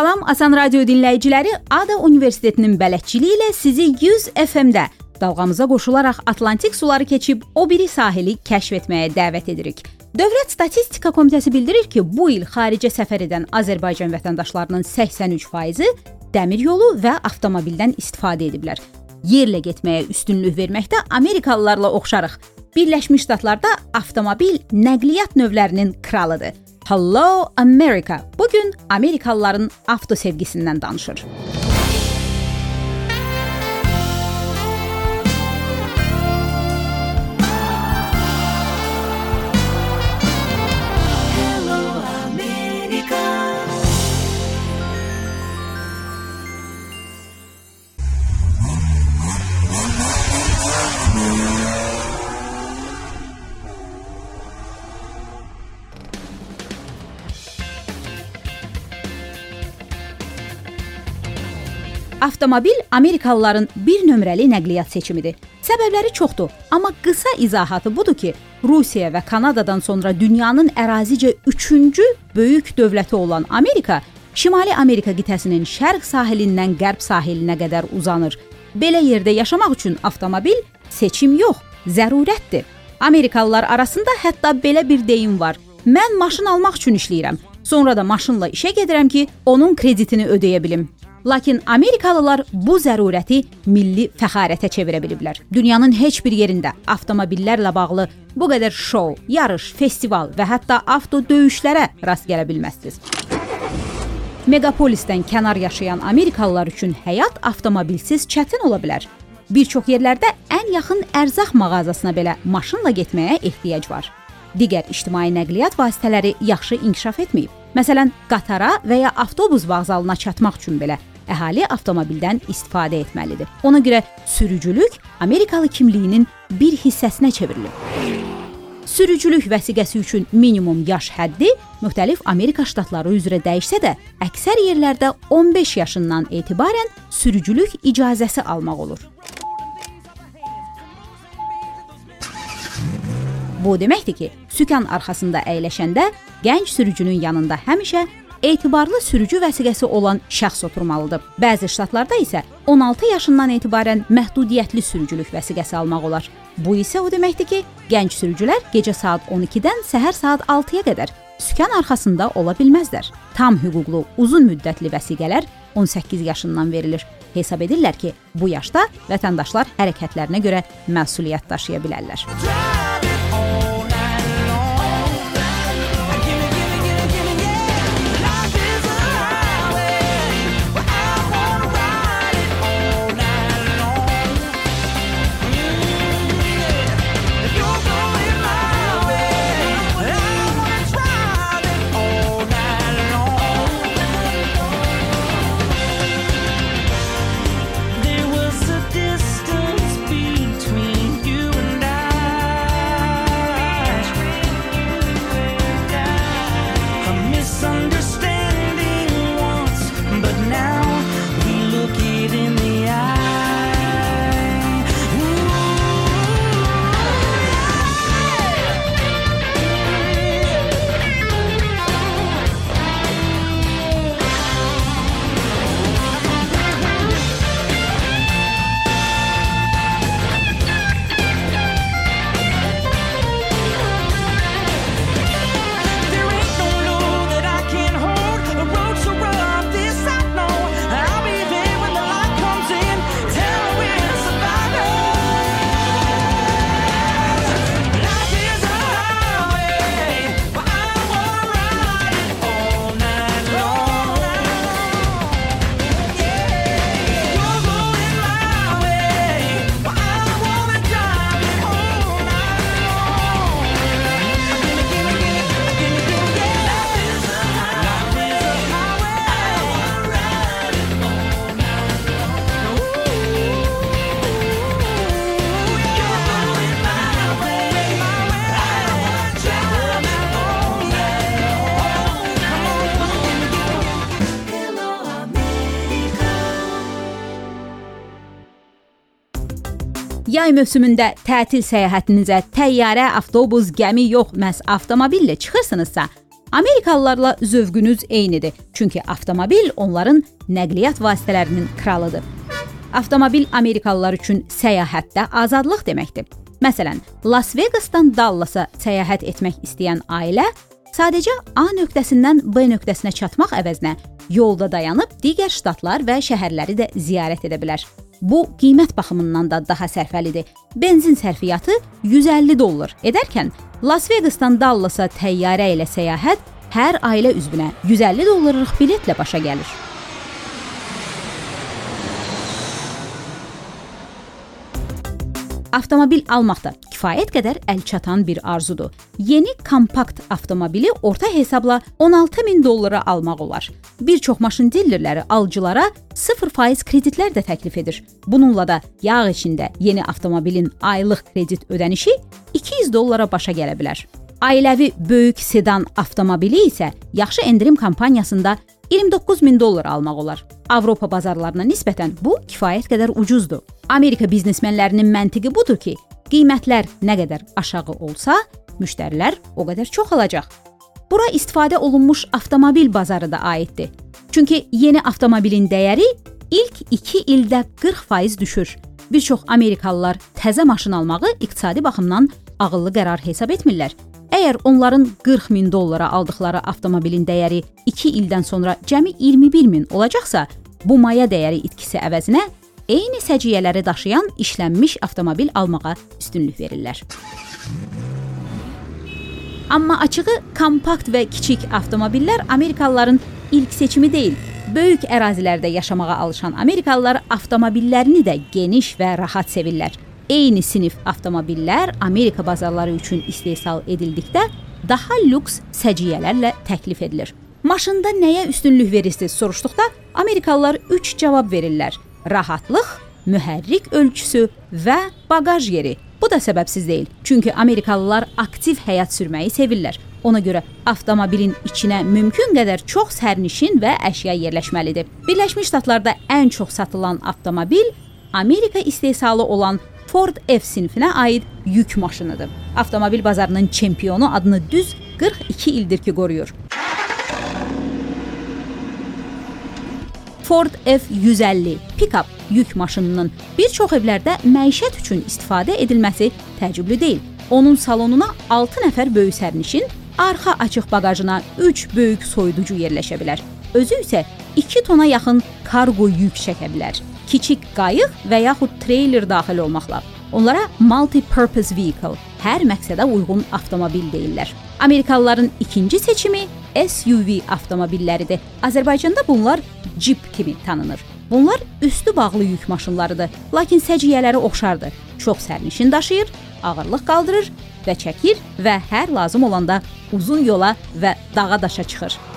Salam Asan Radio dinləyiciləri, Ada Universitetinin bələdçiliyi ilə sizi 100 FM-də dalğamıza qoşularaq Atlantik suları keçib o biri sahili kəşf etməyə dəvət edirik. Dövlət Statistika Komitəsi bildirir ki, bu il xaricə səfər edən Azərbaycan vətəndaşlarının 83%-i dəmir yolu və avtomobildən istifadə ediblər. Yerlə getməyə üstünlük verməkdə Amerikalılarla oxşarıq. Birləşmiş Ştatlarda avtomobil nəqliyyat növlərinin kralıdır. Hello America. Bu gün Amerikalıların avto sevgisindən danışır. Avtomobil Amerikalıların bir nömrəli nəqliyyat seçimidir. Səbəbləri çoxdur, amma qısa izahatı budur ki, Rusiya və Kanadadan sonra dünyanın ərazicə 3-cü böyük dövləti olan Amerika Şimali Amerika qitəsinin şərq sahilindən qərb sahilinə qədər uzanır. Belə yerdə yaşamaq üçün avtomobil seçim yox, zərurətdir. Amerikalılar arasında hətta belə bir deyim var. Mən maşın almaq üçün işləyirəm. Sonra da maşınla işə gedirəm ki, onun kreditini ödəyə bilim. Lakin Amerikalılar bu zərurəti milli fəxarətə çevirə biliblər. Dünyanın heç bir yerində avtomobillərlə bağlı bu qədər şou, yarış, festival və hətta avto döyüşlərə rast gələ bilməzsiniz. Megapolisdən kənar yaşayan Amerikalılar üçün həyat avtomobilsiz çətin ola bilər. Bir çox yerlərdə ən yaxın ərzaq mağazasına belə maşınla getməyə ehtiyac var. Digər ictimai nəqliyyat vasitələri yaxşı inkişaf etməyib. Məsələn, qatara və ya avtobus vağzalına çatmaq üçün belə əhali avtomobildən istifadə etməlidir. Ona görə sürücülük Amerikalı kimliyinin bir hissəsinə çevrilib. Sürücülük vəsiqəsi üçün minimum yaş həddi müxtəlif Amerika ştatları üzrə dəyişsə də, əksər yerlərdə 15 yaşından etibarən sürücülük icazəsi almaq olur. Bu deməkdir ki, sükan arxasında əyləşəndə gənc sürücünün yanında həmişə etibarlı sürücü vəsiqəsi olan şəxs oturmalıdır. Bəzi ştatlarda isə 16 yaşından etibarən məhdudiyyətli sürücülük vəsiqəsi almaq olar. Bu isə o deməkdir ki, gənc sürücülər gecə saat 12-dən səhər saat 6-ya qədər sükan arxasında ola bilməzlər. Tam hüquqlu uzun müddətli vəsiqələr 18 yaşından verilir. Hesab edirlər ki, bu yaşda vətəndaşlar hərəkətlərinə görə məsuliyyət daşıya bilərlər. Yay mövsümündə tətil səyahətinizə təyyarə, avtobus, gəmi yox, məhz avtomobillə çıxırsınızsa, Amerikalılarla zövqünüz eynidir. Çünki avtomobil onların nəqliyyat vasitələrinin kralıdır. Avtomobil Amerikalılar üçün səyahətdə azadlıq deməkdir. Məsələn, Las Vegasdan Dallasa səyahət etmək istəyən ailə sadəcə A nöqtəsindən B nöqtəsinə çatmaq əvəzinə yolda dayanıb digər ştatlar və şəhərləri də ziyarət edə bilər. Bu qiymət baxımından da daha sərfəlidir. Benzin sərfiyyatı 150 dollar edərkən Las Vegasdan Dallasa təyyarə ilə səyahət hər ailə üzvünə 150 dollarlıq biletlə başa gəlir. Avtomobil almaq da kifayət qədər əlçatan bir arzudur. Yeni kompakt avtomobili orta hesabla 16 min dollara almaq olar. Bir çox maşın dillerləri alıcılara 0% kreditlər də təklif edir. Bununla da yağ içində yeni avtomobilin aylıq kredit ödənişi 200 dollara başa gələ bilər. Ailəvi böyük sedan avtomobili isə yaxşı endirim kampaniyasında 29 min dollar almaq olar. Avropa bazarlarına nisbətən bu kifayət qədər ucuzdur. Amerika biznesmenlərinin məntiqi budur ki, qiymətlər nə qədər aşağı olsa, müştərilər o qədər çox alacaq. Bura istifadə olunmuş avtomobil bazarı da aiddir. Çünki yeni avtomobilin dəyəri ilk 2 ildə 40% düşür. Bir çox Amerikalılar təzə maşın almağı iqtisadi baxımdan ağıllı qərar hesab etmirlər. Əgər onların 40 min dollara aldıqları avtomobilin dəyəri 2 ildən sonra cəmi 21 min olacaqsa, bu maya dəyəri itkisi əvəzinə eyni səciyyələri daşıyan işlənmiş avtomobil almağa üstünlük verirlər. Amma açığı kompakt və kiçik avtomobillər Amerikalıların ilk seçimi deyil. Böyük ərazilərdə yaşamağa alışan Amerikalılar avtomobillərini də geniş və rahat sevirlər eyni sinif avtomobillər Amerika bazarları üçün istehsal edildikdə daha lüks səciyyələrlə təklif edilir. Maşında nəyə üstünlük verirsiniz soruşduqda Amerikalılar 3 cavab verirlər: rahatlıq, mühərrik ölçüsü və baqaj yeri. Bu da səbəbsiz deyil. Çünki Amerikalılar aktiv həyat sürməyi sevirlər. Ona görə avtomobilin içinə mümkün qədər çox sərnişin və əşya yerləşməlidir. Birləşmiş Ştatlarda ən çox satılan avtomobil Amerika istehsalı olan Ford F sinifinə aid yük maşınıdır. Avtomobil bazarının çempionu adını düz 42 ildir ki qoruyur. Ford F150 pick-up yük maşınının bir çox evlərdə məişət üçün istifadə edilməsi təəccüblü deyil. Onun salonuna 6 nəfər böyük sərnişin, arxa açıq baqajına 3 böyük soyuducu yerləşə bilər. Özü isə 2 tona yaxın kargo yük çəkə bilər kiçik qayıq və yaxud treyler daxil olmaqla. Onlara multi-purpose vehicle, hər məqsədə uyğun avtomobil deyirlər. Amerikalıların ikinci seçimi SUV avtomobilləridir. Azərbaycanda bunlar Jeep kimi tanınır. Bunlar üstü bağlı yük maşınlarıdır, lakin səciyyələri oxşardır. Çox sərnişin daşıyır, ağırlıq qaldırır və çəkir və hər lazım olanda uzun yola və dağa daşa çıxır.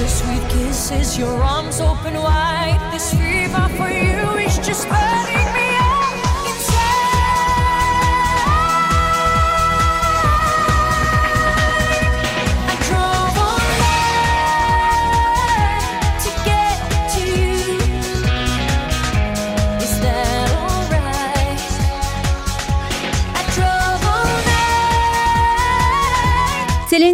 your sweet kisses, your arms open wide. This fever for you is just.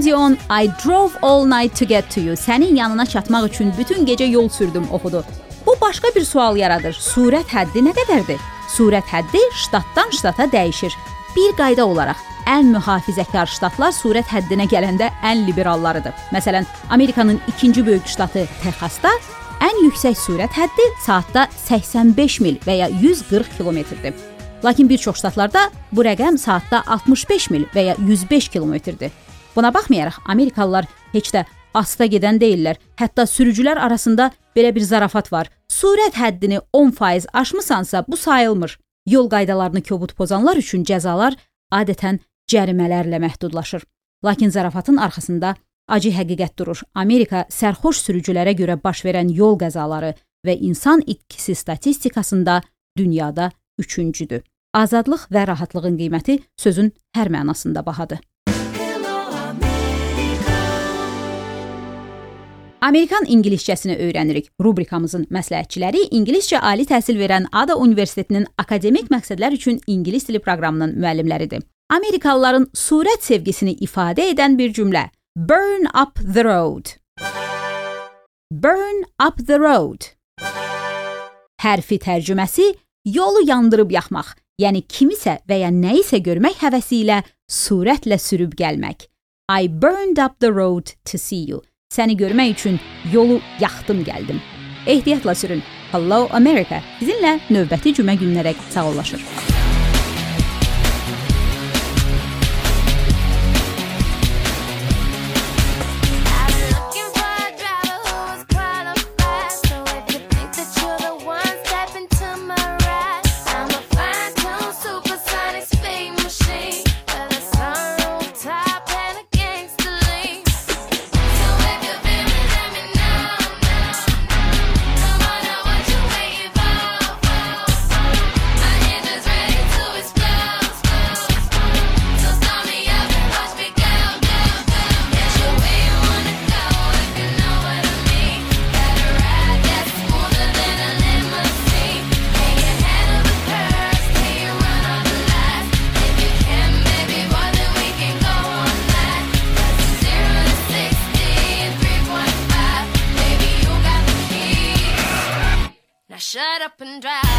Dion I drove all night to get to you. Sənin yanına çatmaq üçün bütün gecə yol sürdüm oxudu. Bu başqa bir sual yaradır. Surət həddi nə qədərdir? Surət həddi ştatdan ştata dəyişir. Bir qayda olaraq ən mühafizəkar ştatlar surət həddinə gələndə ən liberallarıdır. Məsələn, Amerikanın ikinci böyük ştatı Texasda ən yüksək sürət həddi saatda 85 mil və ya 140 kilometrdir. Lakin bir çox ştatlarda bu rəqəm saatda 65 mil və ya 105 kilometrdir. Buna baxmayaraq Amerikalılar heç də asta gedən deyillər. Hətta sürücülər arasında belə bir zarafat var. Sürət həddini 10% aşmısansa bu sayılmır. Yol qaydalarını kobud pozanlar üçün cəzalar adətən cərimələrlə məhdudlaşır. Lakin zarafatın arxasında acı həqiqət durur. Amerika sərxoş sürücülərə görə baş verən yol qəzaları və insan itkisi statistikasında dünyada üçüncüdür. Azadlıq və rahatlığın qiyməti sözün hər mənasında bahadır. Amerikan ingiliscəsini öyrənirik. Rubrikamızın məsləhətçiləri ingiliscə ali təhsil verən Ada Universitetinin akademik məqsədlər üçün ingilis dili proqramının müəllimləridir. Amerikalıların surət sevgisini ifadə edən bir cümlə. Burn up the road. Burn up the road. Hərfi tərcüməsi yolu yandırıb yaxmaq, yəni kimisə və ya nəyisə görmək həvəsi ilə sürətlə sürüb gəlmək. I burned up the road to see you. Səni görmək üçün yolu yaxdım gəldim. Ehtiyatla sürün. Hello America. Sizinlə növbəti cümə günlərə sağollaşır. Shut up and dry.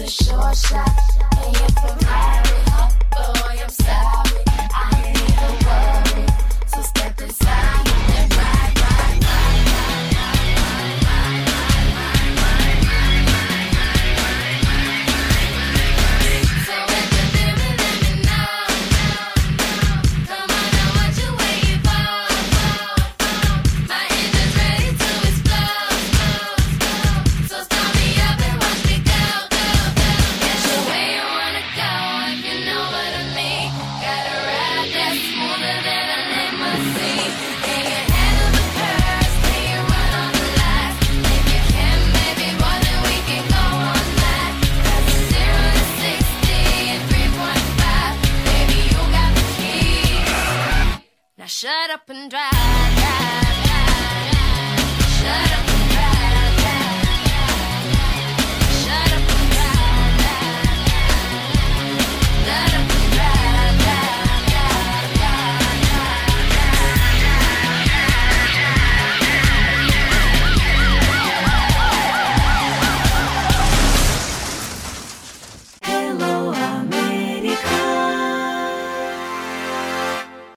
a short shot. Shut up.